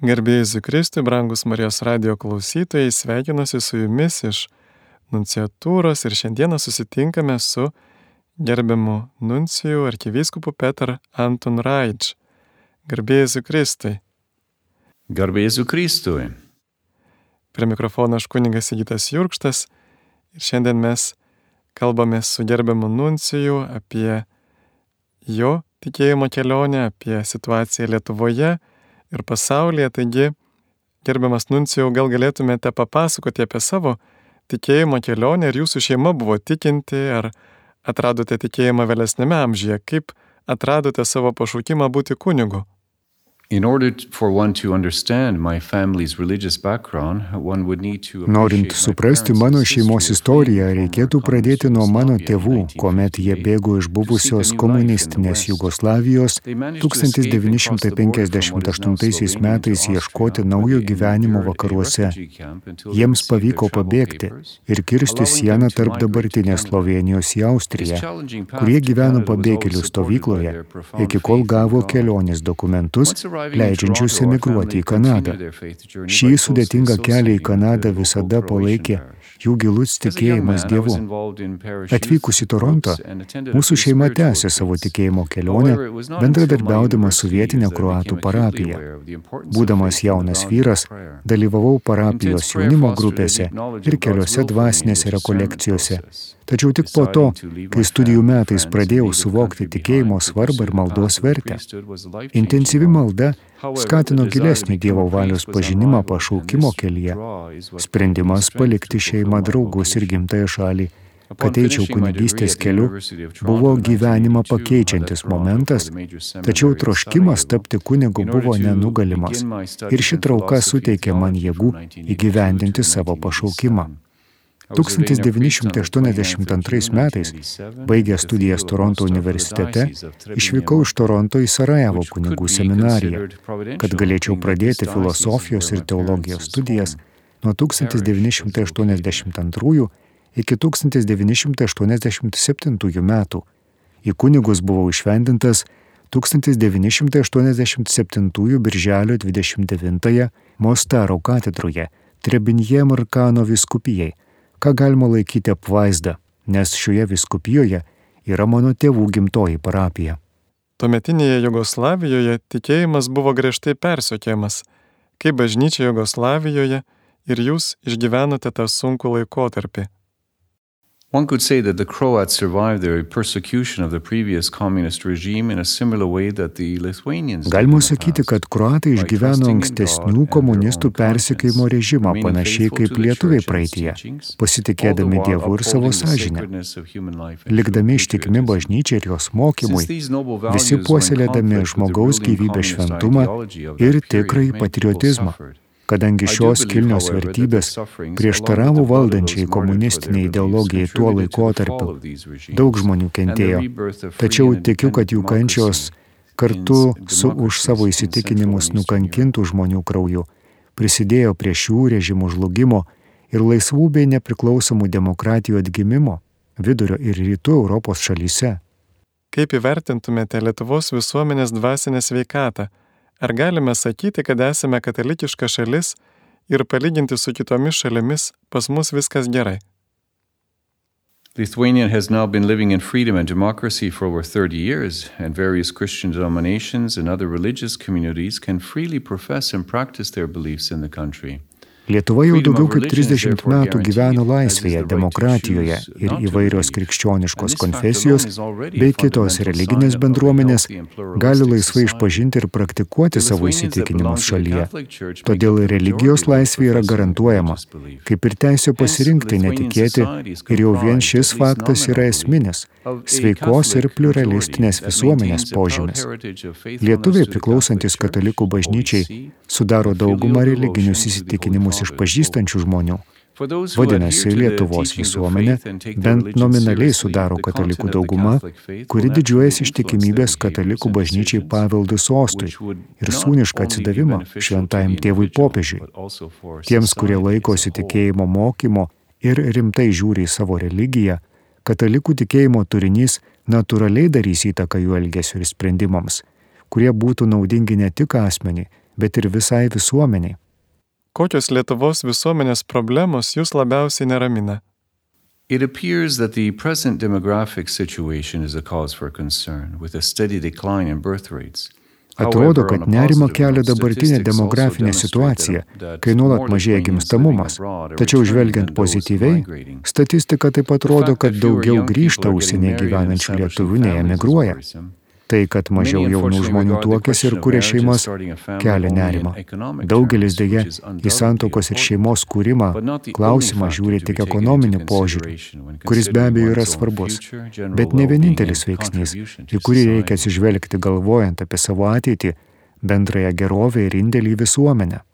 Gerbėjai Zikristui, brangus Marijos radio klausytojai, sveikinuosi su jumis iš nunciatūros ir šiandieną susitinkame su gerbiamu nuncijų arkivyskupu Petr Anton Raidž. Gerbėjai Zikristui. Garbėjai Zikristui. Prie mikrofono aš kuningas Sigitas Jurkštas ir šiandien mes kalbame su gerbiamu nuncijų apie jo tikėjimo kelionę, apie situaciją Lietuvoje ir pasaulyje. Taigi, gerbiamas Nuncijau, gal galėtumėte papasakoti apie savo tikėjimo kelionę, ar jūsų šeima buvo tikinti, ar atradote tikėjimą vėlesnėme amžiuje, kaip atradote savo pašaukimą būti kunigu. Norint suprasti mano šeimos istoriją, reikėtų pradėti nuo mano tėvų, kuomet jie bėgo iš buvusios komunistinės Jugoslavijos 1958 metais ieškoti naujo gyvenimo vakaruose. Jiems pavyko pabėgti ir kirsti sieną tarp dabartinės Slovenijos į Austriją, kurie gyveno pabėgėlių stovykloje, iki kol gavo kelionės dokumentus leidžiančius emigruoti į Kanadą. Šį sudėtingą kelią į Kanadą visada palaikė jų gilus tikėjimas Dievu. Atvykus į Torontą, mūsų šeima tęsė savo tikėjimo kelionę, bendradarbiaudama su vietinė kruatų parapija. Būdamas jaunas vyras, dalyvavau parapijos jaunimo grupėse ir keliose dvasinėse rekolekcijose. Tačiau tik po to, kai studijų metais pradėjau suvokti tikėjimo svarbą ir maldos vertę. Intensyvi malda skatino gilesnį Dievo valios pažinimą pašaukimo kelyje. Sprendimas palikti šeimą, draugus ir gimtąją šalį, kad eičiau kunigystės keliu, buvo gyvenimą pakeičiantis momentas, tačiau troškimas tapti kunigu buvo nenugalimas ir ši trauka suteikė man jėgų įgyvendinti savo pašaukimą. 1982 metais, baigęs studijas Toronto universitete, išvykau iš Toronto į Sarajevo kunigų seminariją, kad galėčiau pradėti filosofijos ir teologijos studijas nuo 1982 iki 1987 metų. Į kunigus buvau išvendintas 1987 birželio 29 Mostaro katedroje Trebinje Markano viskupijai ką galima laikyti apvaizdą, nes šioje viskupijoje yra mano tėvų gimtoji parapija. Tuometinėje Jugoslavijoje tikėjimas buvo griežtai persiekiamas, kaip bažnyčia Jugoslavijoje ir jūs išgyvenote tą sunkų laikotarpį. One could say that the Croats survived the persecution of the previous communist regime in a similar way that the Lithuanians Galima sakyti, kad kruatai išgyveno ankstesnių komunistų persikėjimo režimą panašiai kaip lietuviai praeitie, pasitikėdami Dievu ir savo sąžinę. Likdami ištikimi bažnyčiai ir jos mokymui, visi puoselėdami žmogaus gyvybės šventumą ir tikrąjį patriotizmą kadangi šios kilnios vertybės prieštaravo valdančiai komunistiniai ideologijai tuo laikotarpiu. Daug žmonių kentėjo, tačiau tikiu, kad jų kančios kartu su už savo įsitikinimus nukankintų žmonių krauju prisidėjo prie šių režimų žlugimo ir laisvų bei nepriklausomų demokratijų atgimimo vidurio ir rytų Europos šalyse. Kaip įvertintumėte Lietuvos visuomenės dvasinę sveikatą? Ar galime sakyti, kad esame katalikiška šalis ir palyginti su kitomis šalimis pas mus viskas gerai? Lithuania has now been living in freedom and democracy for over 30 years, and various Christian denominations and other religious communities can freely profess and practice their beliefs in the country. Lietuva jau daugiau kaip 30 metų gyvena laisvėje, demokratijoje ir įvairios krikščioniškos konfesijos bei kitos religinės bendruomenės gali laisvai išpažinti ir praktikuoti savo įsitikinimus šalyje. Todėl religijos laisvė yra garantuojama, kaip ir teisė pasirinkti netikėti ir jau vien šis faktas yra esminis sveikos ir pluralistinės visuomenės požymis. Lietuviai priklausantis katalikų bažnyčiai sudaro daugumą religinius įsitikinimus išpažįstančių žmonių. Vadinasi, Lietuvos visuomenė bent nominaliai sudaro katalikų dauguma, kuri didžiuojasi ištikimybės katalikų bažnyčiai paveldų sostui ir sūnišką atsidavimą šventajam tėvui popiežiui. Tiems, kurie laikosi tikėjimo mokymo ir rimtai žiūri į savo religiją, katalikų tikėjimo turinys natūraliai darys įtaką jų elgesio ir sprendimams, kurie būtų naudingi ne tik asmenį, bet ir visai visuomeniai. Kokios Lietuvos visuomenės problemos jūs labiausiai neramina? It appears that the present demographic situation is a cause for concern, with a steady decline in birth rates. Atrodo, kad nerima kelia dabartinė demografinė situacija, kai nuolat mažėja gimstamumas. Tačiau žvelgiant pozityviai, statistika taip pat rodo, kad daugiau grįžta užsienyje gyvenančių lietuvių nei emigruoja. Tai, kad mažiau jaunų žmonių tuokėsi ir kuria šeimas, kelia nerimą. Daugelis dėja į santokos ir šeimos kūrimą klausimą žiūri tik ekonominiu požiūriu, kuris be abejo yra svarbus, bet ne vienintelis veiksnys, į kurį reikia atsižvelgti galvojant apie savo ateitį, bendrąją gerovę ir indėlį į visuomenę.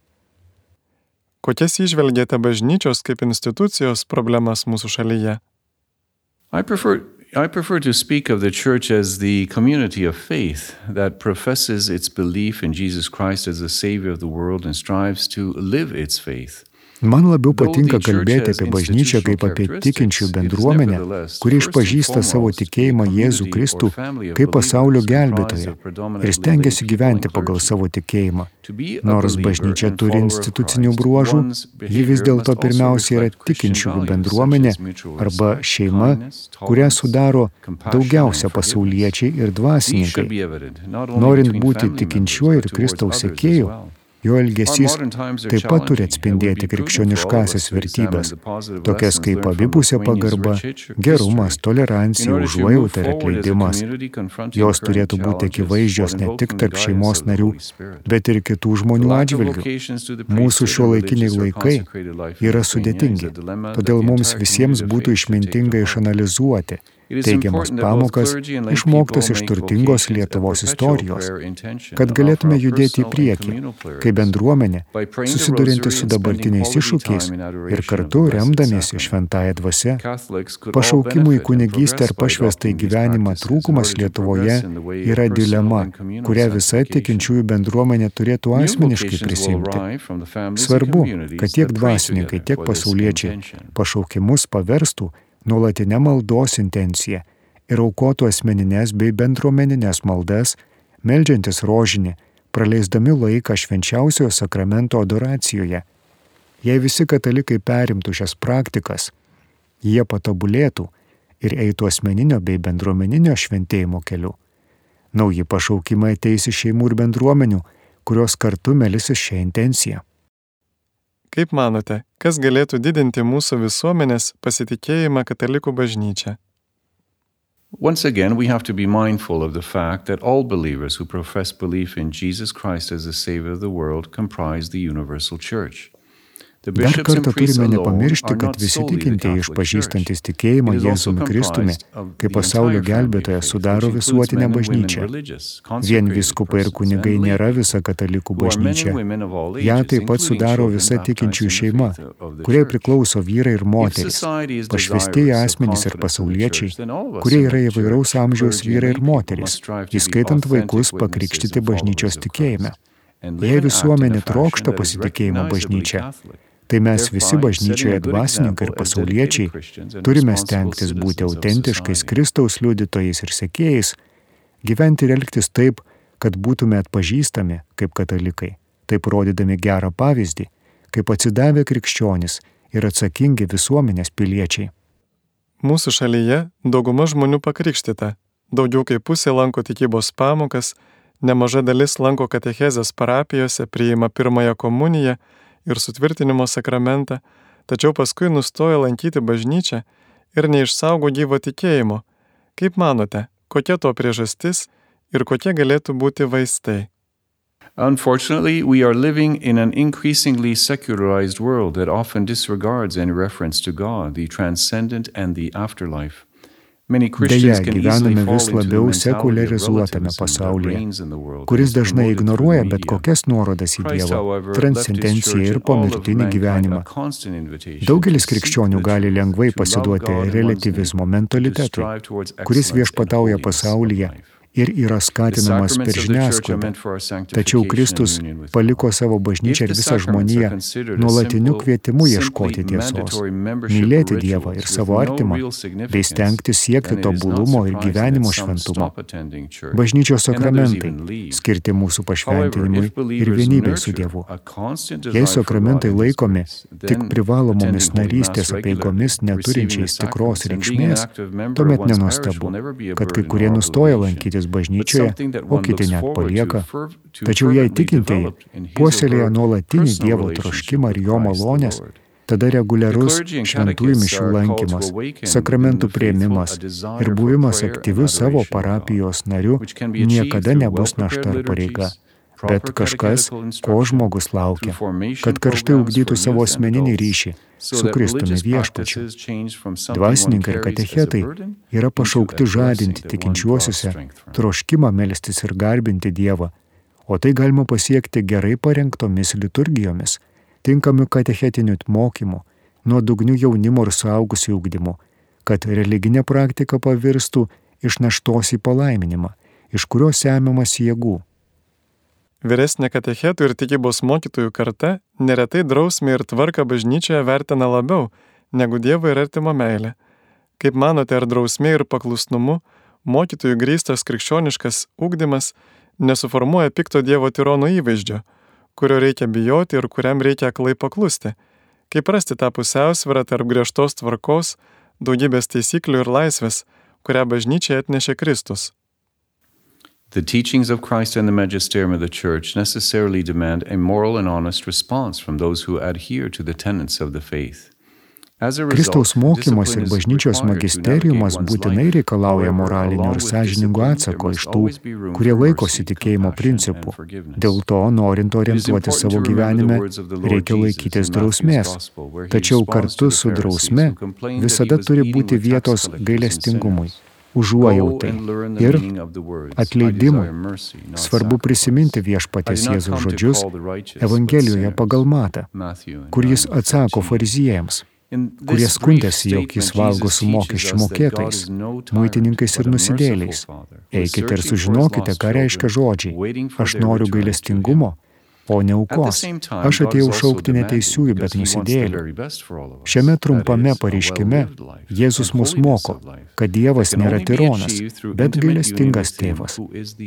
Kokias išvelgėte bažnyčios kaip institucijos problemas mūsų šalyje? I prefer I prefer to speak of the church as the community of faith that professes its belief in Jesus Christ as the Savior of the world and strives to live its faith. Man labiau patinka kalbėti apie bažnyčią kaip apie tikinčių bendruomenę, kuri išpažįsta savo tikėjimą Jėzų Kristų kaip pasaulio gelbėtoją ir stengiasi gyventi pagal savo tikėjimą. Nors bažnyčia turi institucinių bruožų, ji vis dėlto pirmiausia yra tikinčių bendruomenė arba šeima, kurią sudaro daugiausia pasauliečiai ir dvasininkai. Norint būti tikinčiuoju ir Kristaus sekėju, Jo elgesys taip pat turi atspindėti krikščioniškasias vertybės, tokias kaip abipusė pagarba, gerumas, tolerancija, užuojauta ir atleidimas. Jos turėtų būti akivaizdžios ne tik tarp šeimos narių, bet ir kitų žmonių atžvilgių. Mūsų šio laikiniai laikai yra sudėtingi, todėl mums visiems būtų išmintinga išanalizuoti teigiamas pamokas išmoktas iš turtingos Lietuvos istorijos, kad galėtume judėti į priekį, kaip bendruomenė, susidurinti su dabartiniais iššūkiais ir kartu remdamiesi šventąją dvasę. Pašaukimų į kunigystę ar pašvestą į gyvenimą trūkumas Lietuvoje yra dilema, kurią visa tikinčiųjų bendruomenė turėtų asmeniškai prisimti. Svarbu, kad tiek dvasininkai, tiek pasauliečiai pašaukimus paverstų nuolatinę maldos intenciją ir aukotų asmeninės bei bendruomeninės maldas, meldžiantis rožinį, praleisdami laiką švenčiausiojo sakramento adoracijoje. Jei visi katalikai perimtų šias praktikas, jie patobulėtų ir eitų asmeninio bei bendruomeninio šventėjimo keliu. Nauji pašaukimai ateis iš šeimų ir bendruomenių, kurios kartu melisis šią intenciją. Kaip manote, kas galėtų didinti mūsų visuomenės pasitikėjimą katalikų bažnyčia? Once again, we have to be mindful of the fact that all believers who profess belief in Jesus Christ as the Savior of the world comprise the universal church. Dar kartą turime nepamiršti, kad visi tikintieji išpažįstantis tikėjimą Jėzumi Kristumi kaip pasaulio gelbėtoje sudaro visuotinę bažnyčią. Vien viskupai ir kunigai nėra visa katalikų bažnyčia. Ja taip pat sudaro visa tikinčių šeima, kuriai priklauso vyrai ir moteris, pašvestieji asmenys ir pasauliečiai, kurie yra įvairaus amžiaus vyrai ir moteris, įskaitant vaikus pakrikštyti bažnyčios tikėjime. Jei visuomenė trokšta pasitikėjimo bažnyčia, tai mes visi bažnyčioje dvasininkai ir pasauliečiai turime stengtis būti autentiškais Kristaus liudytojais ir sekėjais, gyventi ir elgtis taip, kad būtume atpažįstami kaip katalikai, taip rodydami gerą pavyzdį, kaip atsidavę krikščionis ir atsakingi visuomenės piliečiai. Mūsų šalyje dauguma žmonių pakrikštita, daugiau kaip pusė lanko tikybos pamokas, nemaža dalis lanko katechezės parapijose, priima pirmąją komuniją, ir sutvirtinimo sakramentą, tačiau paskui nustojo lankyti bažnyčią ir neišsaugo gyvo tikėjimo. Kaip manote, kokia to priežastis ir kokie galėtų būti vaistai? Unfortunately, we are living in an increasingly secularized world that often disregards any reference to God, the transcendent, and the afterlife. Deja, gyvename vis labiau sekularizuotame pasaulyje, kuris dažnai ignoruoja bet kokias nuorodas į Dievą, transcendenciją ir pomirtinį gyvenimą. Daugelis krikščionių gali lengvai pasiduoti relativizmo mentalitetui, kuris viešpatauja pasaulyje ir yra skatinamas per žiniasklaidą. Tačiau Kristus paliko savo bažnyčią ir visą žmoniją nuolatiniu kvietimu ieškoti tiesos, mylėti Dievą ir savo artimą, bei stengti siekti tobulumo ir gyvenimo šventumo. Bažnyčios sakramentai skirti mūsų pašventinimui ir vienybei su Dievu. Jei sakramentai laikomi tik privalomomis narystės apeigomis neturinčiais tikros reikšmės, tuomet nenustabu, kad kai kurie nustoja lankytis lankytis bažnyčioje, o kiti net palieka. Tačiau jei tikintieji puoselėja nuolatinį Dievo troškimą ir jo malonės, tada reguliarus šventųjų mišių lankymas, sakramentų prieimimas ir buvimas aktyviu savo parapijos nariu niekada nebus našta ar pareiga bet kažkas, ko žmogus laukia, kad karštai ugdytų savo asmeninį ryšį su Kristumi viešpačiu. Dvasininkai ir katechetai yra pašaukti žadinti tikinčiuosiuose troškimą melstis ir garbinti Dievą, o tai galima pasiekti gerai parengtomis liturgijomis, tinkamiu katechetiniu mokymu, nuodugniu jaunimo ir suaugusių ugdymu, kad religinė praktika pavirstų iš naštos į palaiminimą, iš kurio semiamas jėgų Vyresnė katechetų ir tikybos mokytojų karta neretai drausmę ir tvarką bažnyčioje vertina labiau negu Dievo ir artimo meilę. Kaip manote, ar drausmė ir paklusnumu mokytojų grįstas krikščioniškas ūkdymas nesuformuoja pikto Dievo tirono įvaizdžio, kurio reikia bijoti ir kuriam reikia klai paklusti? Kaip rasti tą pusiausvyrą tarp griežtos tvarkos, daugybės taisyklių ir laisvės, kurią bažnyčiai atnešė Kristus? The teachings of Christ and the magisterium of the Church necessarily demand a moral and honest response from those who adhere to the tenets of the faith. Kristaus mokymas ir bažnyčios magisteriumas būtinai reikalauja moralinio ir sąžiningo atsako iš tų, kurie laikosi tikėjimo principų. Dėl to, norint orientuoti savo gyvenime, reikia laikytis drausmės. Tačiau kartu su drausme visada turi būti vietos gailestingumui užuojautai ir atleidimui. Svarbu prisiminti viešpatės Jėzaus žodžius Evangelijoje pagal Matą, kur jis atsako fariziejams kurie skundėsi, jog jis valgo su mokesčių mokėtojais, muitininkais ir nusidėliais. Eikite ir sužinokite, ką reiškia žodžiai. Aš noriu gailestingumo, o ne aukos. Aš atėjau šaukti neteisiųjų, bet nusidėlių. Šiame trumpame pareiškime Jėzus mus moko, kad Dievas nėra tironas, bet gailestingas tėvas,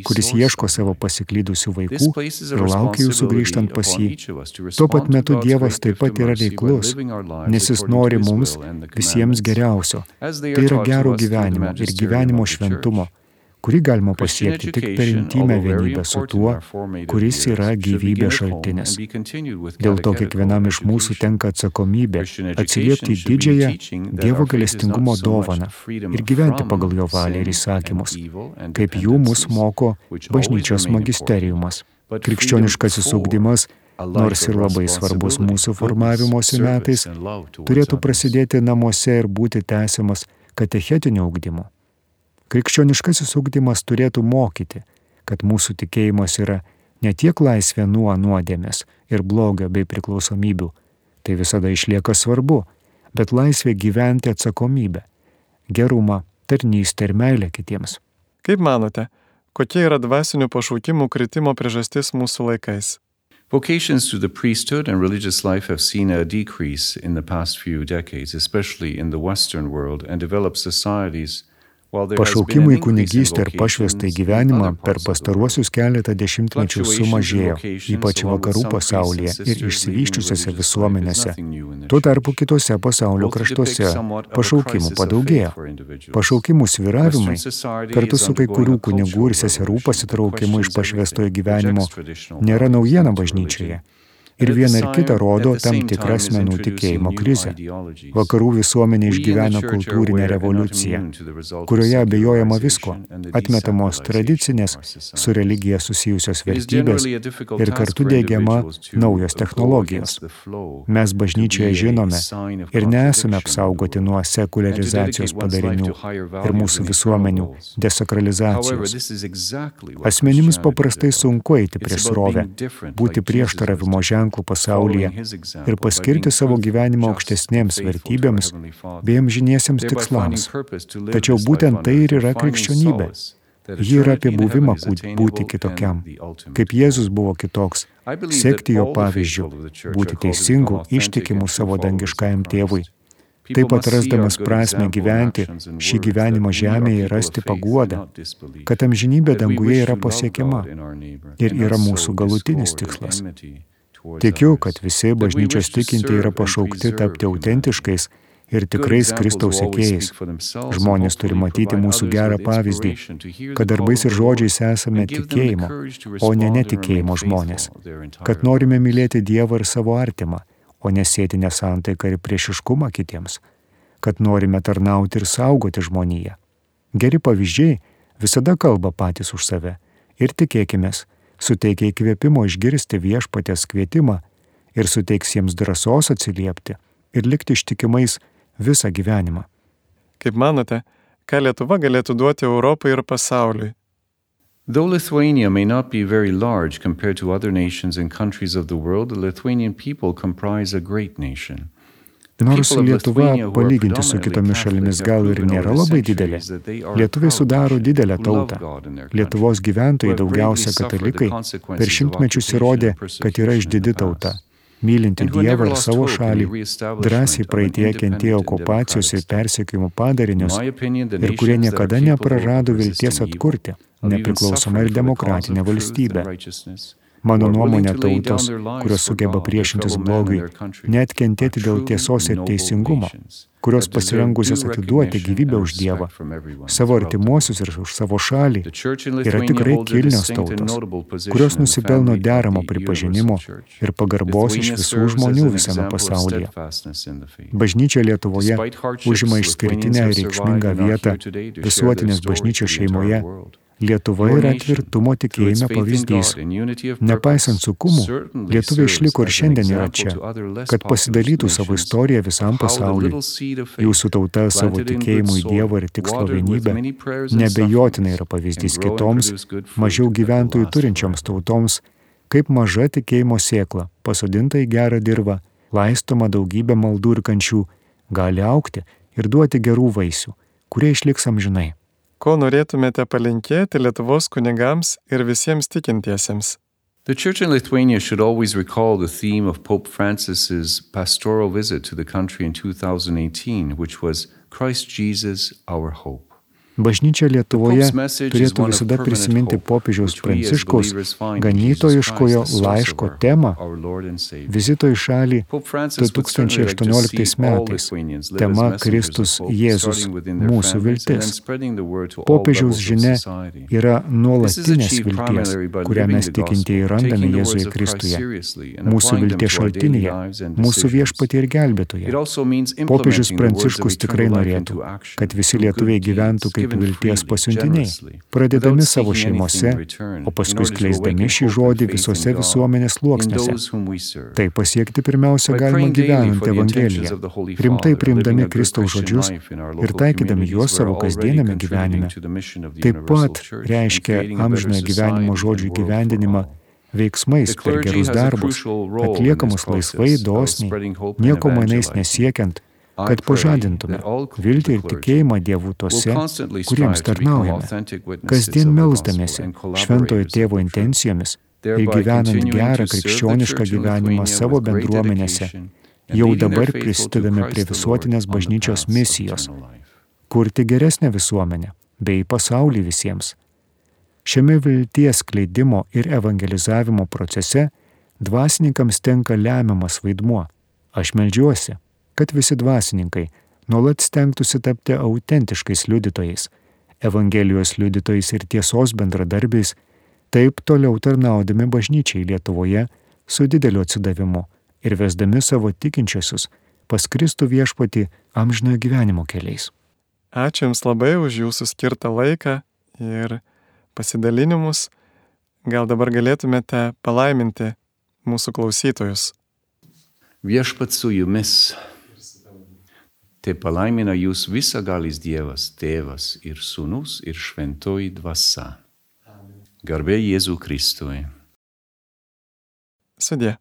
kuris ieško savo pasiklydusių vaikų ir laukia jų sugrįžtant pas jį. Tuo pat metu Dievas taip pat yra reiklus, nes jis nori mums visiems geriausio. Tai yra gero gyvenimo ir gyvenimo šventumo kurį galima pasiekti tik per intimę vienybę su tuo, kuris yra gyvybės šaltinis. Dėl to kiekvienam iš mūsų tenka atsakomybė atsiliepti į didžiąją Dievo galestingumo dovaną ir gyventi pagal jo valią ir įsakymus, kaip jų mus moko bažnyčios magisteriumas. Krikščioniškasis ugdymas nors ir labai svarbus mūsų formavimosi metais, turėtų prasidėti namuose ir būti tęsiamas katechetiniu ugdymu. Krikščioniškasis ugdymas turėtų mokyti, kad mūsų tikėjimas yra ne tiek laisvė nuo nuodėmės ir blogio bei priklausomybių, tai visada išlieka svarbu, bet laisvė gyventi atsakomybę, gerumą, tarnystę ir meilę kitiems. Kaip manote, kokie yra dvasinių pašaukimų kritimo priežastis mūsų laikais? Vocations to the priesthood and religious life have seen a decrease in the past few decades, especially in the Western world and developed societies Pašaukimų į kunigystę ir pašvestą į gyvenimą per pastaruosius keletą dešimtmečių sumažėjo, ypač vakarų pasaulyje ir išsivyščiusiose visuomenėse. Tuo tarpu kitose pasaulio kraštuose pašaukimų padaugėjo. Pašaukimų sviravimai kartu su kai kurių kunigų ir seserų pasitraukimu iš pašvestojo gyvenimo nėra naujiena bažnyčioje ir viena ir kita rodo tam tikrą asmenų tikėjimo krizę. Vakarų visuomenė išgyvena kultūrinę revoliuciją, kurioje abejojama visko, atmetamos tradicinės su religija susijusios vertybės ir kartu dėgiama naujos technologijos. Mes bažnyčioje žinome ir nesame apsaugoti nuo sekularizacijos padarinių ir mūsų visuomenių desakralizacijos. Asmenims paprastai sunku eiti prieš srovę, būti prieštaravimo ženklu ženklų pasaulyje ir paskirti savo gyvenimą aukštesnėms vertybėms bei amžiniesiems tikslams. Tačiau būtent tai ir yra krikščionybė. Ji yra apie buvimą būti kitokiam, kaip Jėzus buvo kitoks, sekti jo pavyzdžių, būti teisingu, ištikimu savo dangiškajam tėvui. Taip atrasdamas prasme gyventi šį gyvenimą žemėje ir rasti paguodą, kad amžinybė danguje yra pasiekiama ir yra mūsų galutinis tikslas. Tikiu, kad visi bažnyčios tikinti yra pašaukti tapti autentiškais ir tikrais Kristaus sekėjais. Žmonės turi matyti mūsų gerą pavyzdį, kad darbais ir žodžiais esame tikėjimo, o ne netikėjimo žmonės, kad norime mylėti Dievą ir savo artimą, o nesėti nesantaiką ir priešiškumą kitiems, kad norime tarnauti ir saugoti žmoniją. Geri pavyzdžiai visada kalba patys už save. Ir tikėkime, suteikia įkvėpimo išgirsti viešpatės kvietimą ir suteiks jiems drąsos atsiliepti ir likti ištikimais visą gyvenimą. Kaip manote, ką Lietuva galėtų duoti Europai ir pasauliui? Though Lithuania may not be very large compared to other nations and countries of the world, the Lithuanian people comprise a great nation. Nors Lietuva, palyginti su kitomis šalimis, gal ir nėra labai didelė, Lietuviai sudaro didelę tautą. Lietuvos gyventojai daugiausia katalikai per šimtmečius įrodė, kad yra išdidi tauta. mylinti Dievą ir savo šalį, drąsiai praeitie kentėjo okupacijos ir persekiojimų padarinius ir kurie niekada neprarado vilties atkurti nepriklausomą ir demokratinę valstybę. Mano nuomonė tautos, kurios sugeba priešintis blogiui, net kentėti dėl tiesos ir teisingumo, kurios pasirengusios atiduoti gyvybę už Dievą, savo artimuosius ir už savo šalį, yra tikrai kilnios tautos, kurios nusipelno deramo pripažinimo ir pagarbos iš visų žmonių visame pasaulyje. Bažnyčia Lietuvoje užima išskirtinę ir reikšmingą vietą visuotinės bažnyčios šeimoje Lietuva yra tvirtumo tikėjime pavyzdys. Nepaisant sukumų, lietuviai išliko ir šiandien yra čia, kad pasidalytų savo istoriją visam pasauliu. Jūsų tauta savo tikėjimu į Dievą ir tikslo vienybę nebejotinai yra pavyzdys kitoms, mažiau gyventojų turinčioms tautoms, kaip maža tikėjimo sėkla, pasodinta į gerą dirbą, laistoma daugybė maldų ir kančių, gali aukti ir duoti gerų vaisių, kurie išliks amžinai. Ko norėtumėte palinkėti Lietuvos kunigams ir visiems tikintiesiems? The Church in Lithuania should always recall the theme of Pope Francis's pastoral visit to the country in 2018, which was Christ Jesus, our hope. Bažnyčia Lietuvoje turėtų visada prisiminti popiežiaus Pranciškaus ganytojiškojo laiško temą vizito į šalį 2018 metais. Tema Kristus Jėzus - mūsų viltis. Popiežiaus žinia yra nuolatinės vilties, kurią mes tikintieji randame Jėzuje Kristuje. Mūsų vilties šaltinėje, mūsų viešpatė ir gelbėtoje. Popiežius Pranciškus tikrai norėtų, kad visi lietuviai gyventų kaip kaip vilties pasiuntiniai, pradedami savo šeimose, o paskui skleisdami šį žodį visose visuomenės sluoksniuose. Tai pasiekti pirmiausia galima gyvenant Evangeliją, rimtai priimdami Kristaus žodžius ir taikydami juos savo kasdienėme gyvenime. Taip pat reiškia amžinojo gyvenimo žodžių gyvendinimą veiksmais per gerus darbus, atliekamus laisvai, dosniai, nieko mainais nesiekiant, kad pažadintume viltį ir tikėjimą Dievų tose, kuriems tarnaujame, kasdien melzdamėsi šventojo tėvo intencijomis ir gyvenant gerą krikščionišką gyvenimą savo bendruomenėse, jau dabar prisidedame prie visuotinės bažnyčios misijos - kurti geresnę visuomenę bei pasaulį visiems. Šiame vilties kleidimo ir evangelizavimo procese dvasininkams tenka lemiamas vaidmuo. Aš melžiuosi, kad visi dvasininkai nuolat stengtųsi tapti autentiškais liudytojais, Evangelijos liudytojais ir tiesos bendradarbiais, taip toliau tarnaudami bažnyčiai Lietuvoje su dideliu atsidavimu ir vesdami savo tikinčiosius pas Kristų viešpati amžinojo gyvenimo keliais. Ačiū Jums labai už Jūsų skirtą laiką ir pasidalinimus. Gal dabar galėtumėte palaiminti mūsų klausytojus. Viešpat su Jumis Te palaimina jūs visagalis Dievas, Tėvas ir Sūnus ir Šventoji Dvasia. Garbė Jėzų Kristui. Sudė.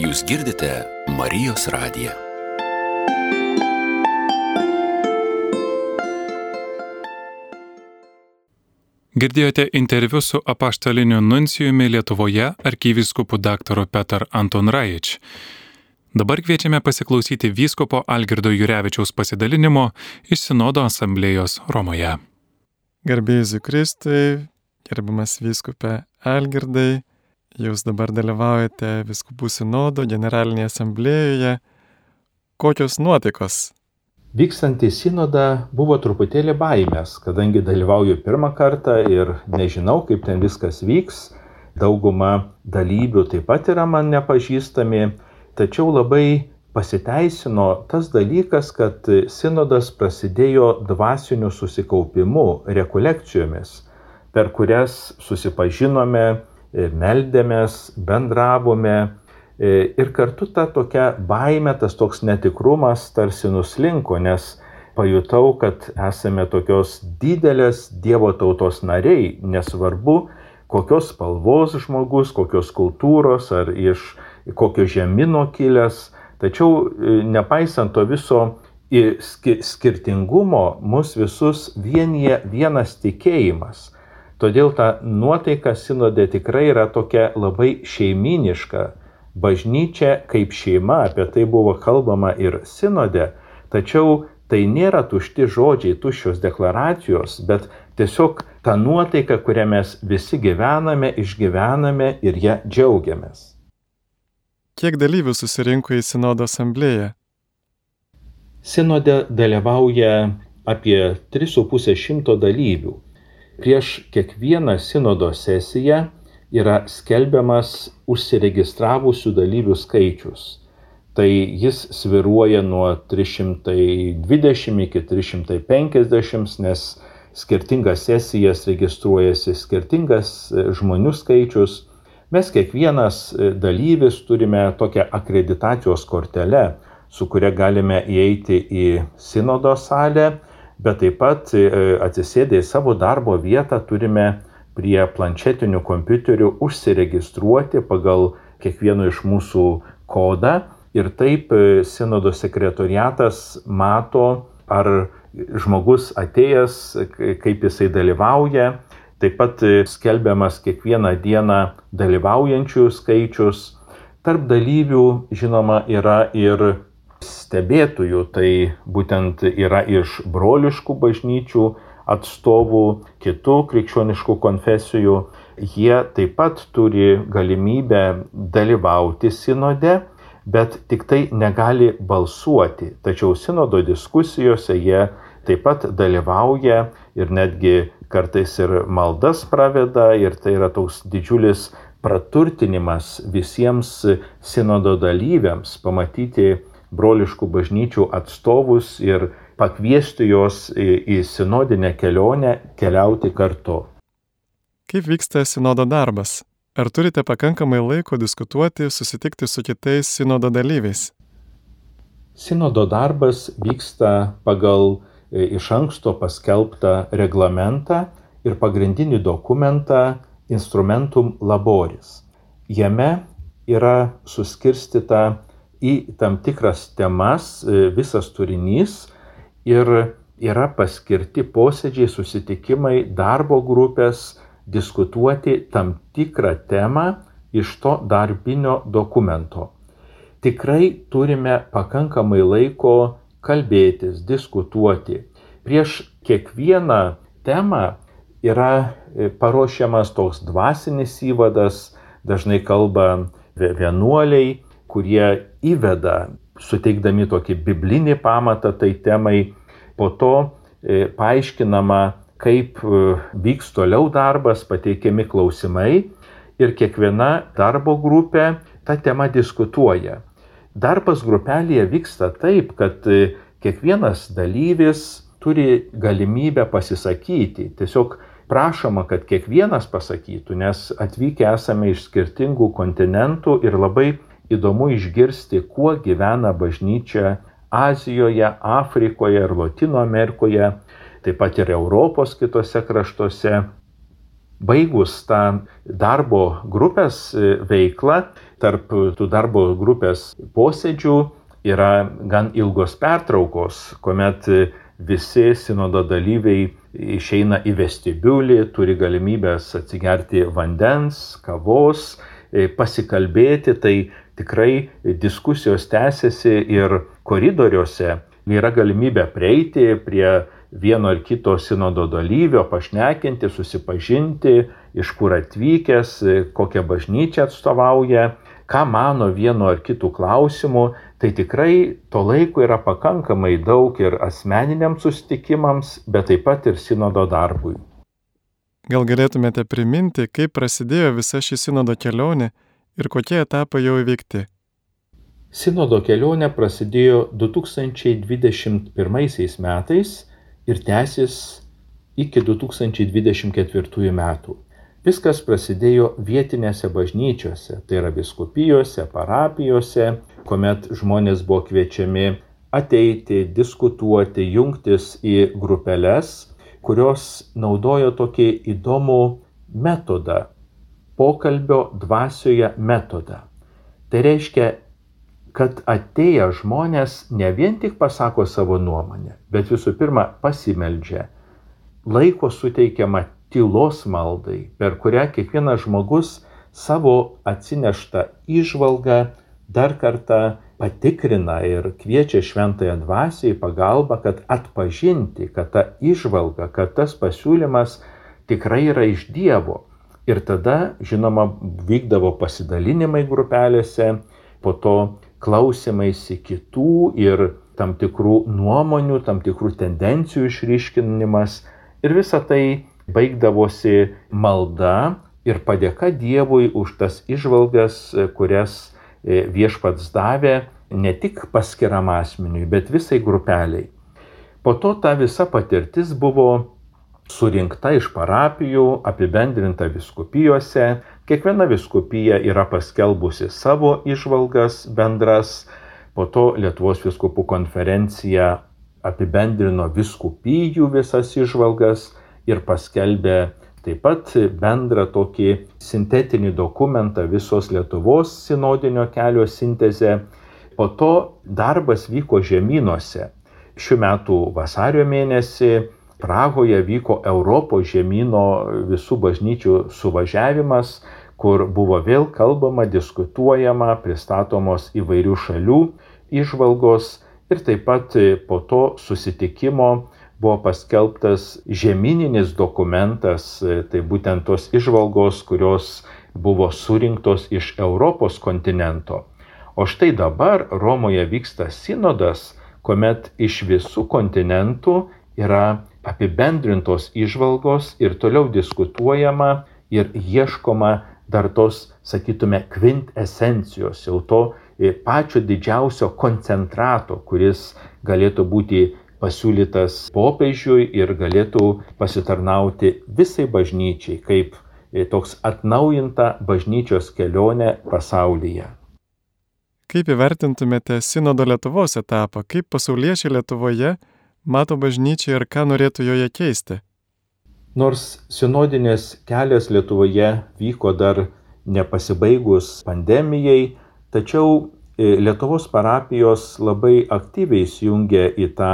Jūs girdite Marijos radiją. Girdėjote interviu su apaštaliniu nuncijumi Lietuvoje arkivyskupu daktaru Petar Anton Rajič. Dabar kviečiame pasiklausyti vyskupo Algirdo Jurevičiaus pasidalinimo iš Sinodo asamblėjos Romoje. Garbėjus Kristui, gerbiamas vyskupė Algirdai, jūs dabar dalyvaujate Viskupų Sinodo generalinėje asamblėjoje. Kokios nuotaikos Vykstant į sinodą buvo truputėlį baimės, kadangi dalyvauju pirmą kartą ir nežinau, kaip ten viskas vyks. Dauguma dalyvių taip pat yra man nepažįstami, tačiau labai pasiteisino tas dalykas, kad sinodas prasidėjo dvasiniu susikaupimu, rekolekcijomis, per kurias susipažinome, meldėmės, bendravome ir kartu ta tokia baime, tas toks netikrumas tarsi nuslinko, nes pajutau, kad esame tokios didelės Dievo tautos nariai, nesvarbu, kokios spalvos žmogus, kokios kultūros ar iš kokio žemino kilęs, tačiau e, nepaisant to viso skirtingumo, mus visus vienyje vienas tikėjimas. Todėl ta nuotaika sinodė tikrai yra tokia labai šeiminiška, Bažnyčia kaip šeima, apie tai buvo kalbama ir sinode, tačiau tai nėra tušti žodžiai, tuščios deklaracijos, bet tiesiog ta nuotaika, kurią mes visi gyvename, išgyvename ir ją džiaugiamės. Kiek dalyvių susirinko į Sinodo asamblėją? Sinode dalyvauja apie 3,5 šimto dalyvių. Prieš kiekvieną sinodo sesiją yra skelbiamas užsiregistravusių dalyvių skaičius. Tai jis sviruoja nuo 320 iki 350, nes skirtingas sesijas registruojasi skirtingas e, žmonių skaičius. Mes kiekvienas e, dalyvis turime tokią akreditacijos kortelę, su kuria galime įeiti į sinodo salę, bet taip pat e, atsisėdę į savo darbo vietą turime prie planšetinių kompiuterių užsiregistruoti pagal kiekvieno iš mūsų kodą ir taip e, sinodo sekretoriatas mato, ar žmogus atėjęs, kaip jisai dalyvauja. Taip pat e, skelbiamas kiekvieną dieną dalyvaujančių skaičius. Tarp dalyvių, žinoma, yra ir stebėtojų, tai būtent yra iš broliškų bažnyčių, atstovų kitų krikščioniškų konfesijų, jie taip pat turi galimybę dalyvauti sinode, bet tik tai negali balsuoti. Tačiau sinodo diskusijose jie taip pat dalyvauja ir netgi kartais ir maldas praveda ir tai yra toks didžiulis praturtinimas visiems sinodo dalyviams pamatyti broliškų bažnyčių atstovus ir pakviesti juos į, į sinodinę kelionę keliauti kartu. Kaip vyksta sinodo darbas? Ar turite pakankamai laiko diskutuoti, susitikti su kitais sinodo dalyviais? Sinodo darbas vyksta pagal e, iš anksto paskelbtą reglamentą ir pagrindinį dokumentą Instrumentum Laboris. Jame yra suskirstita į tam tikras temas e, visas turinys, ir yra paskirti posėdžiai, susitikimai, darbo grupės diskutuoti tam tikrą temą iš to darbinio dokumento. Tikrai turime pakankamai laiko kalbėtis, diskutuoti. Prieš kiekvieną temą yra e, paruošiamas toks dvasinis įvadas, dažnai kalba vienuoliai, kurie įveda suteikdami tokį biblinį pamatą tai temai, po to e, paaiškinama, kaip e, vyks toliau darbas, pateikiami klausimai ir kiekviena darbo grupė tą temą diskutuoja. Darbas grupelėje vyksta taip, kad e, kiekvienas dalyvis turi galimybę pasisakyti. Tiesiog prašoma, kad kiekvienas pasakytų, nes atvykę esame iš skirtingų kontinentų ir labai įdomu išgirsti, kuo gyvena bažnyčia Azijoje, Afrikoje ir Latino Amerikoje, taip pat ir Europos kitose kraštuose. Baigus tą darbo grupės e, veiklą, tarp tų darbo grupės posėdžių yra gan ilgos pertraukos, kuomet visi sinodo dalyviai išeina į vestibiulį, turi galimybės atsigerti vandens, kavos, e, pasikalbėti, tai tikrai diskusijos tęsiasi ir koridoriuose yra galimybė prieiti prie vieno ar kito sinodo dalyvio, pašnekinti, susipažinti, iš kur atvykęs, kokią bažnyčią atstovauja, ką mano vienu ar kitu klausimu, tai tikrai to laiko yra pakankamai daug ir asmeniniams susitikimams, bet taip pat ir sinodo darbui. Gal galėtumėte priminti, kaip prasidėjo visa ši sinodo kelionė ir kokie etapai jau įveikti? Sinodo kelionė prasidėjo 2021 metais ir tęsis iki 2024 metų. Viskas prasidėjo vietinėse bažnyčiose, tai yra biskupijose, parapijose, kuomet žmonės buvo kviečiami ateiti, diskutuoti, jungtis į grupeles, kurios naudojo tokį įdomų metodą pokalbio dvasioje metodą. Tai reiškia, kad atėję žmonės ne vien tik pasako savo nuomonę, bet visų pirma pasimeldžia. Laiko suteikiama tylos maldai, per kurią kiekvienas žmogus savo atsineštą išvalgą dar kartą patikrina ir kviečia šventąją dvasią į pagalbą, kad atpažinti, kad ta išvalga, kad tas pasiūlymas tikrai yra iš Dievo Ir tada, žinoma, vykdavo pasidalinimai grupelėse, po to klausimaisi kitų ir tam tikrų nuomonių, tam tikrų tendencijų išryškinimas. Ir visa tai baigdavosi malda ir padėka Dievui už tas išvalgas, kurias e, viešpats davė ne tik paskiram asmeniui, bet visai grupeliai. Po to ta visa patirtis buvo surinkta iš parapijų, apibendrinta viskupijose. Kiekviena viskupija yra paskelbusi savo išvalgas bendras, po to Lietuvos viskupų konferencija apibendrino viskupijų visas išvalgas ir paskelbė taip pat bendrą tokį sintetinį dokumentą visos Lietuvos sinodinio kelio sintezę. Po to darbas vyko žemynuose. Šiuo metu vasario mėnesį Prahoje vyko Europos žemynų visų bažnyčių suvažiavimas, kur buvo vėl kalbama, diskutuojama, pristatomos įvairių šalių išvalgos ir taip pat po to susitikimo buvo paskelbtas žemyninis dokumentas, tai būtent tos išvalgos, kurios buvo surinktos iš Europos kontinento. O štai dabar Romoje vyksta sinodas, kuomet iš visų kontinentų yra apibendrintos išvalgos ir toliau diskutuojama ir ieškoma dar tos, sakytume, kvintesencijos, jau to e, pačio didžiausio koncentrato, kuris galėtų būti pasiūlytas popiežiui ir galėtų pasitarnauti visai bažnyčiai kaip e, toks atnaujinta bažnyčios kelionė pasaulyje. Kaip įvertintumėte Sinodo Lietuvos etapą, kaip pasauliečiai Lietuvoje mato bažnyčią ir ką norėtų joje keisti? Nors sinodinės kelias Lietuvoje vyko dar nepasibaigus pandemijai, tačiau e, Lietuvos parapijos labai aktyviai įsijungė į tą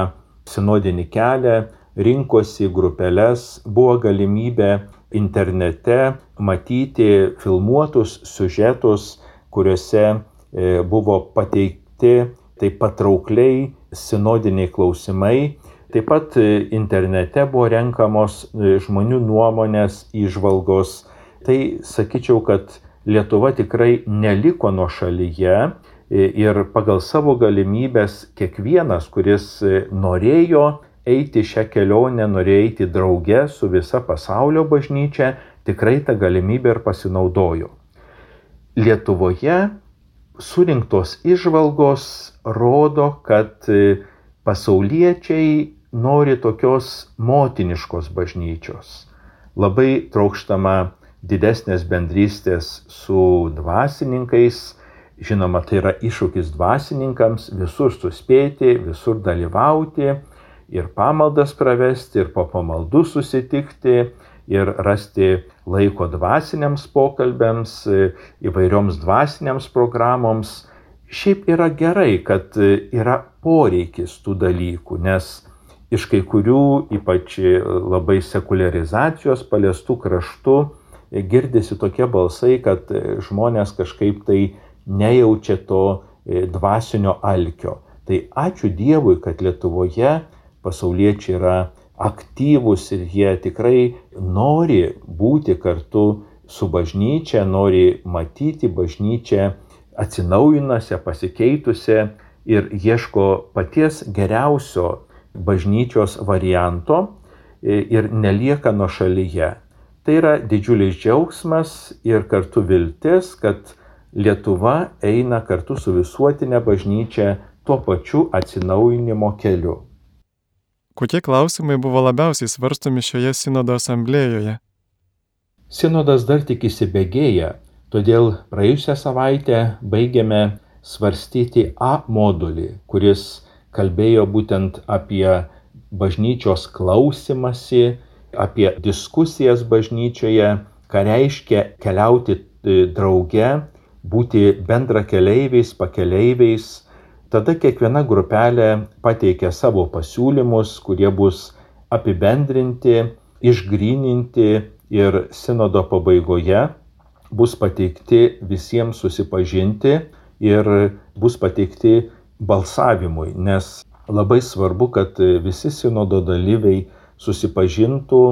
sinodinį kelią, rinkosi grupelės, buvo galimybė internete matyti filmuotus siužetus, kuriuose e, buvo pateikti taip patraukliai sinodiniai klausimai. Taip pat e, internete buvo renkamos e, žmonių nuomonės, įžvalgos. Tai sakyčiau, kad Lietuva tikrai neliko nuo šalyje e, ir pagal savo galimybės kiekvienas, kuris norėjo eiti šią kelionę, norėjo eiti drauge su visa pasaulio bažnyčia, tikrai tą galimybę ir pasinaudojo. Lietuvoje surinktos išvalgos rodo, kad pasauliečiai nori tokios motiniškos bažnyčios. Labai trokštama didesnės bendrystės su dvasininkais. Žinoma, tai yra iššūkis dvasininkams visur suspėti, visur dalyvauti ir pamaldas pravesti, ir po pamaldų susitikti, ir rasti laiko dvasiniams pokalbėms, įvairioms dvasiniams programoms Šiaip yra gerai, kad e, yra poreikis tų dalykų, nes iš kai kurių, ypač labai sekularizacijos paliestų kraštų, girdisi tokie balsai, kad žmonės kažkaip tai nejaučia to dvasinio alkio. Tai ačiū Dievui, kad Lietuvoje pasauliečiai yra aktyvūs ir jie tikrai nori būti kartu su bažnyčia, nori matyti bažnyčią atsinaujinusią, pasikeitusią ir ieško paties geriausio bažnyčios varianto ir nelieka nuo šalyje. Tai yra didžiulis džiaugsmas ir kartu viltis, kad Lietuva eina kartu su visuotinė bažnyčia tuo pačiu atsinaujinimo keliu. Kokie klausimai buvo labiausiai svarstomi šioje sinodo asamblėjoje? Sinodas dar tik įsibėgėja, todėl praėjusią savaitę baigėme svarstyti A modulį, kuris kalbėjo būtent apie bažnyčios klausimasi, apie diskusijas bažnyčioje, ką reiškia keliauti e, drauge, būti bendra keleiviais, pakeleiviais, Tada kiekviena grupelė pateikia savo pasiūlymus, kurie bus apibendrinti, išgryninti ir sinodo pabaigoje bus pateikti visiems susipažinti ir bus pateikti balsavimui, nes labai svarbu, kad visi sinodo dalyviai susipažintų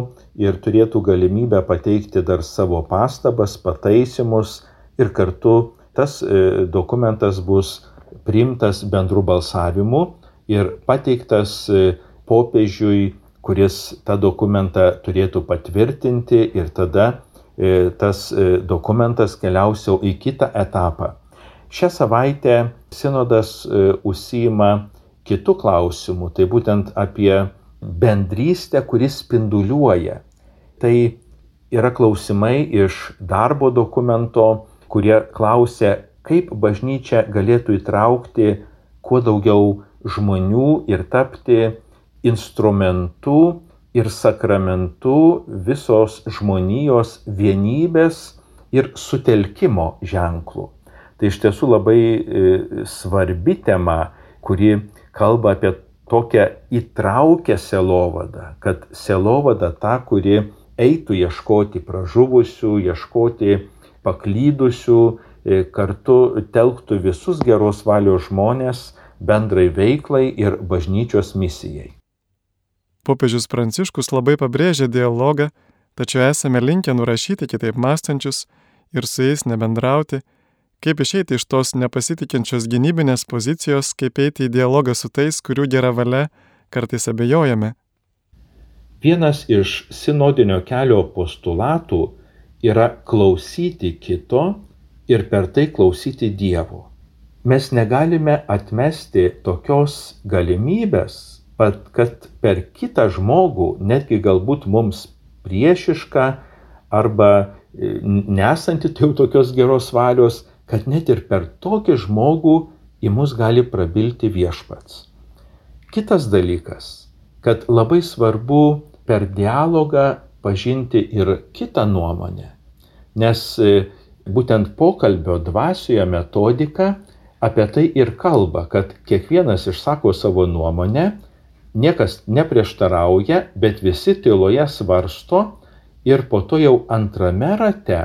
ir turėtų galimybę pateikti dar savo pastabas, pataisimus ir kartu tas e, dokumentas bus priimtas bendru balsavimu ir pateiktas e, popiežiui, kuris tą dokumentą turėtų patvirtinti ir tada e, tas e, dokumentas keliausiau į kitą etapą. Šią savaitę sinodas užsima kitų klausimų, tai būtent apie bendrystę, kuris spinduliuoja. Tai yra klausimai iš darbo dokumento, kurie klausia, kaip bažnyčia galėtų įtraukti kuo daugiau žmonių ir tapti instrumentu ir sakramentu visos žmonijos vienybės ir sutelkimo ženklų. Tai iš tiesų labai e, svarbi tema, kuri kalba apie tokią įtraukę selovadą, kad selovada ta, kuri eitų ieškoti pražuvusių, ieškoti paklydusių, kartu telktų visus geros valios žmonės bendrai veiklai ir bažnyčios misijai. Popiežius Pranciškus labai pabrėžia dialogą, tačiau esame linkę nurašyti kitaip mąstančius ir su jais nebendrauti, kaip išeiti iš tos nepasitikinčios gynybinės pozicijos, kaip eiti į dialogą su tais, kurių gera valia kartais abejojame. Vienas iš sinodinio kelio postulatų yra klausyti kito ir per tai klausyti Dievo. Mes negalime atmesti tokios galimybės, kad per kitą žmogų, netgi galbūt mums priešišką arba e, nesanti tai jau tokios geros valios, kad net ir per tokį žmogų į mus gali prabilti viešpats. Kitas dalykas, kad labai svarbu per dialogą pažinti ir kitą nuomonę, nes e, būtent pokalbio dvasioje metodika apie tai ir kalba, kad kiekvienas išsako savo nuomonę, niekas neprieštarauja, bet visi tyloje svarsto ir po to jau antrame rate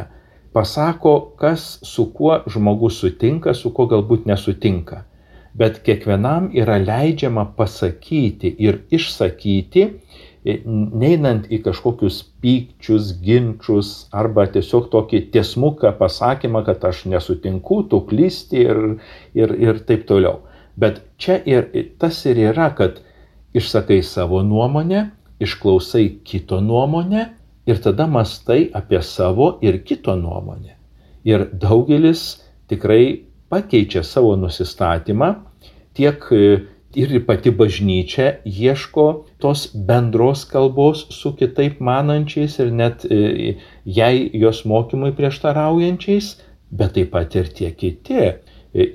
pasako, kas su kuo žmogus sutinka, su kuo galbūt nesutinka. Bet kiekvienam yra leidžiama pasakyti ir išsakyti, neinant į kažkokius pykčius, ginčius arba tiesiog tokį tiesmuką pasakymą, kad aš nesutinku, tu klysti ir, ir, ir taip toliau. Bet čia ir tas ir yra, kad išsakai savo nuomonę, išklausai kito nuomonę ir tada mastai apie savo ir kito nuomonę. Ir daugelis tikrai pakeičia savo nusistatymą tiek ir pati bažnyčia ieško tos bendros kalbos su kitaip manančiais ir net e, jai jos mokymui prieštaraujančiais, bet taip pat ir tie kiti e,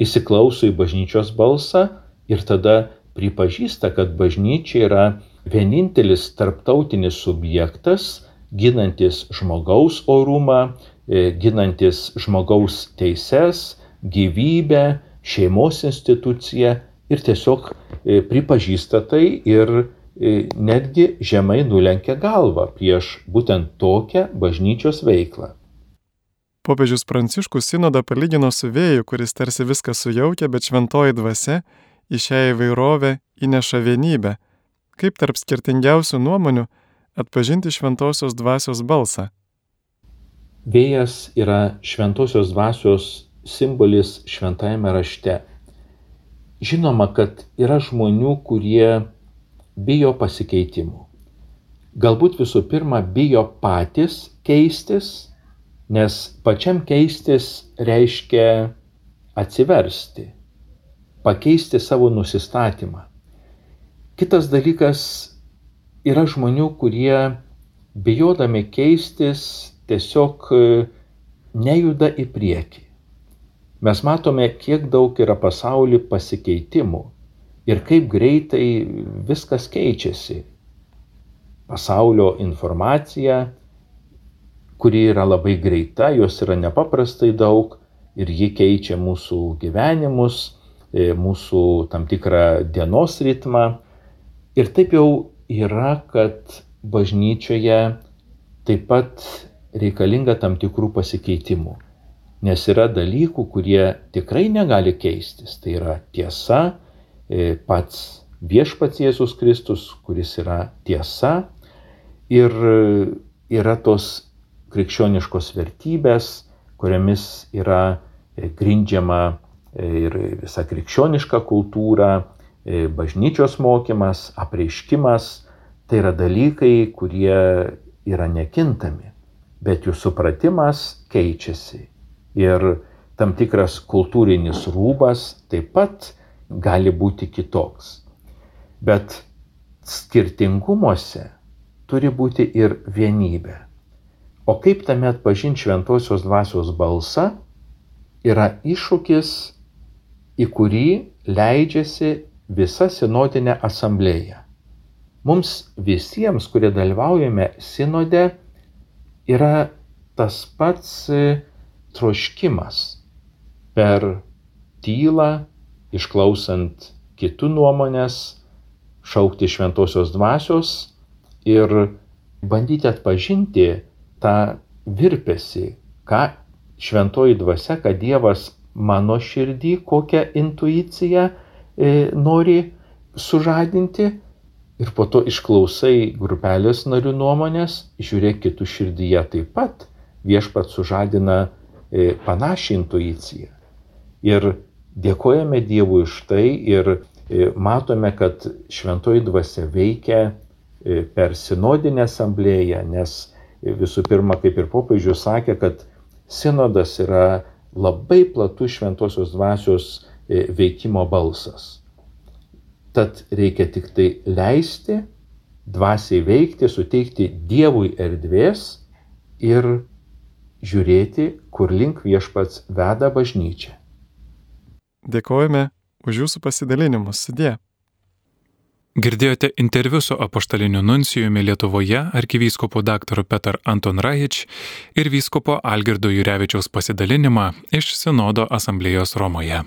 įsiklauso į bažnyčios balsą ir tada pripažįsta, kad bažnyčia yra vienintelis tarptautinis subjektas, ginantis žmogaus orumą, e, ginantis žmogaus teises, gyvybę, šeimos instituciją ir tiesiog pripažįsta tai ir e, netgi žemai nulenkia galvą prieš būtent tokią bažnyčios veiklą. Popiežius Pranciškus sinodą palygino su vėju, kuris tarsi viską sujaukia, bet šventoji dvasia į šią įvairovę įneša vienybę. Kaip tarp skirtingiausių nuomonių atpažinti šventosios dvasios balsą? Vėjas yra šventosios dvasios simbolis šventajame rašte. Žinoma, kad yra žmonių, kurie bijo pasikeitimų. Galbūt visų pirma bijo patys keistis, nes pačiam keistis reiškia atsiversti, pakeisti savo nusistatymą. Kitas dalykas yra žmonių, kurie bijodami keistis tiesiog nejuda į priekį. Mes matome, kiek daug yra pasaulį pasikeitimų ir kaip greitai viskas keičiasi. Pasaulio informacija, kuri yra labai greita, jos yra nepaprastai daug ir ji keičia mūsų gyvenimus, e, mūsų tam tikrą dienos ritmą. Ir taip jau yra, kad bažnyčioje taip pat reikalinga tam tikrų pasikeitimų. Nes yra dalykų, kurie tikrai negali keistis. Tai yra tiesa, e, pats viešpats Jėzus Kristus, kuris yra tiesa. Ir yra tos krikščioniškos vertybės, kuriamis yra e, grindžiama e, ir visa krikščioniška kultūra, E, bažnyčios mokymas, apreiškimas, tai yra dalykai, kurie yra nekintami, bet jų supratimas keičiasi. Ir tam tikras kultūrinis rūbas taip pat gali būti kitoks. Bet skirtingumuose turi būti ir vienybė. O kaip tame atpažinti šventosios dvasios balsą, yra iššūkis, į kurį leidžiasi visa sinodinė asamblėja. Mums visiems, kurie dalyvaujame sinode, yra tas pats troškimas per tylą, išklausant kitų nuomonės, šaukti šventosios dvasios ir bandyti atpažinti tą virpesį, ką šventoji dvasia, kad Dievas mano širdį, kokią intuiciją E, nori sužadinti. Ir po to išklausai grupelės narių nuomonės, žiūrėk kitų širdyje taip pat viešpat sužadina panašią intuiciją. Ir dėkojame Dievui už tai ir e, matome, kad šventoji dvasia veikia per sinodinę asamblėją, nes visų pirma, kaip ir popiežius sakė, kad sinodas yra labai platus šventosios dvasios E, veikimo balsas. Tad reikia tik tai leisti, dvasiai veikti, suteikti Dievui erdvės ir žiūrėti, kur link viešpats veda bažnyčią. Dėkojame už jūsų pasidalinimus, sudė. Girdėjote interviu su apaštaliniu nuncijumi Lietuvoje arkivyskupu dr. Petar Anton Rajič ir vyskupo Algirdo Jurevičiaus pasidalinimą iš Sinodo asamblėjos Romoje.